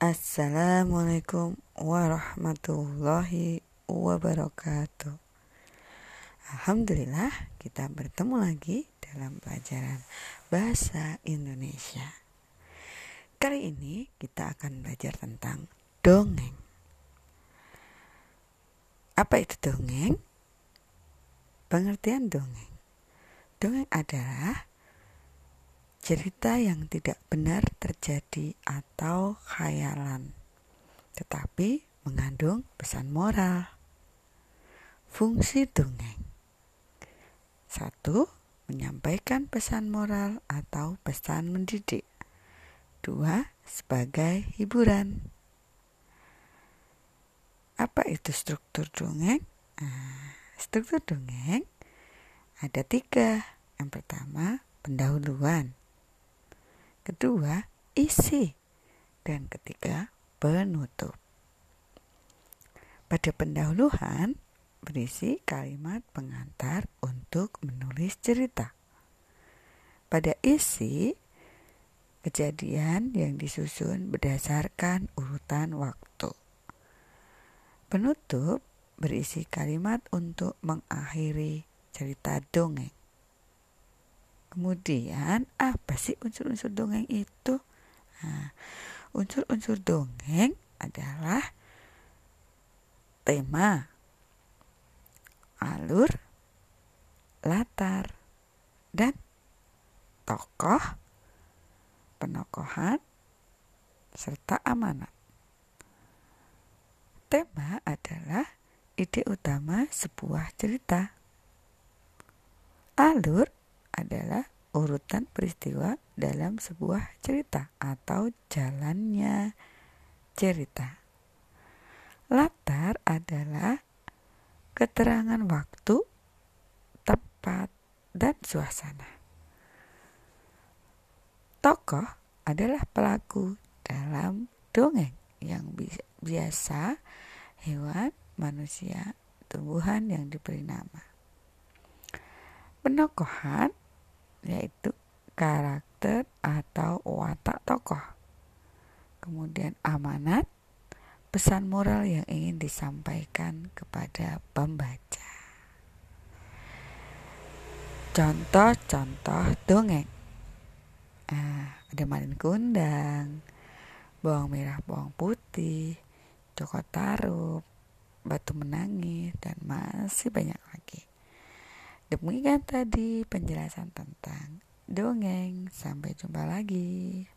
Assalamualaikum warahmatullahi wabarakatuh. Alhamdulillah, kita bertemu lagi dalam pelajaran bahasa Indonesia. Kali ini kita akan belajar tentang dongeng. Apa itu dongeng? Pengertian dongeng. Dongeng adalah cerita yang tidak benar terjadi atau khayalan, tetapi mengandung pesan moral. Fungsi dongeng satu menyampaikan pesan moral atau pesan mendidik. Dua, sebagai hiburan. Apa itu struktur dongeng? Nah, struktur dongeng ada tiga. Yang pertama, pendahuluan kedua isi, dan ketiga penutup. Pada pendahuluan berisi kalimat pengantar untuk menulis cerita. Pada isi kejadian yang disusun berdasarkan urutan waktu. Penutup berisi kalimat untuk mengakhiri cerita dongeng. Kemudian apa sih unsur-unsur dongeng itu? Nah, unsur-unsur dongeng adalah tema, alur, latar, dan tokoh, penokohan, serta amanat. Tema adalah ide utama sebuah cerita. Alur urutan peristiwa dalam sebuah cerita atau jalannya cerita. Latar adalah keterangan waktu, tempat, dan suasana. Tokoh adalah pelaku dalam dongeng yang biasa hewan, manusia, tumbuhan yang diberi nama. Penokohan yaitu karakter atau watak tokoh. Kemudian amanat, pesan moral yang ingin disampaikan kepada pembaca. Contoh-contoh dongeng. Ah, ada malin kundang, bawang merah bawang putih, cokot tarup, batu menangis, dan masih banyak. Demikian tadi penjelasan tentang dongeng. Sampai jumpa lagi.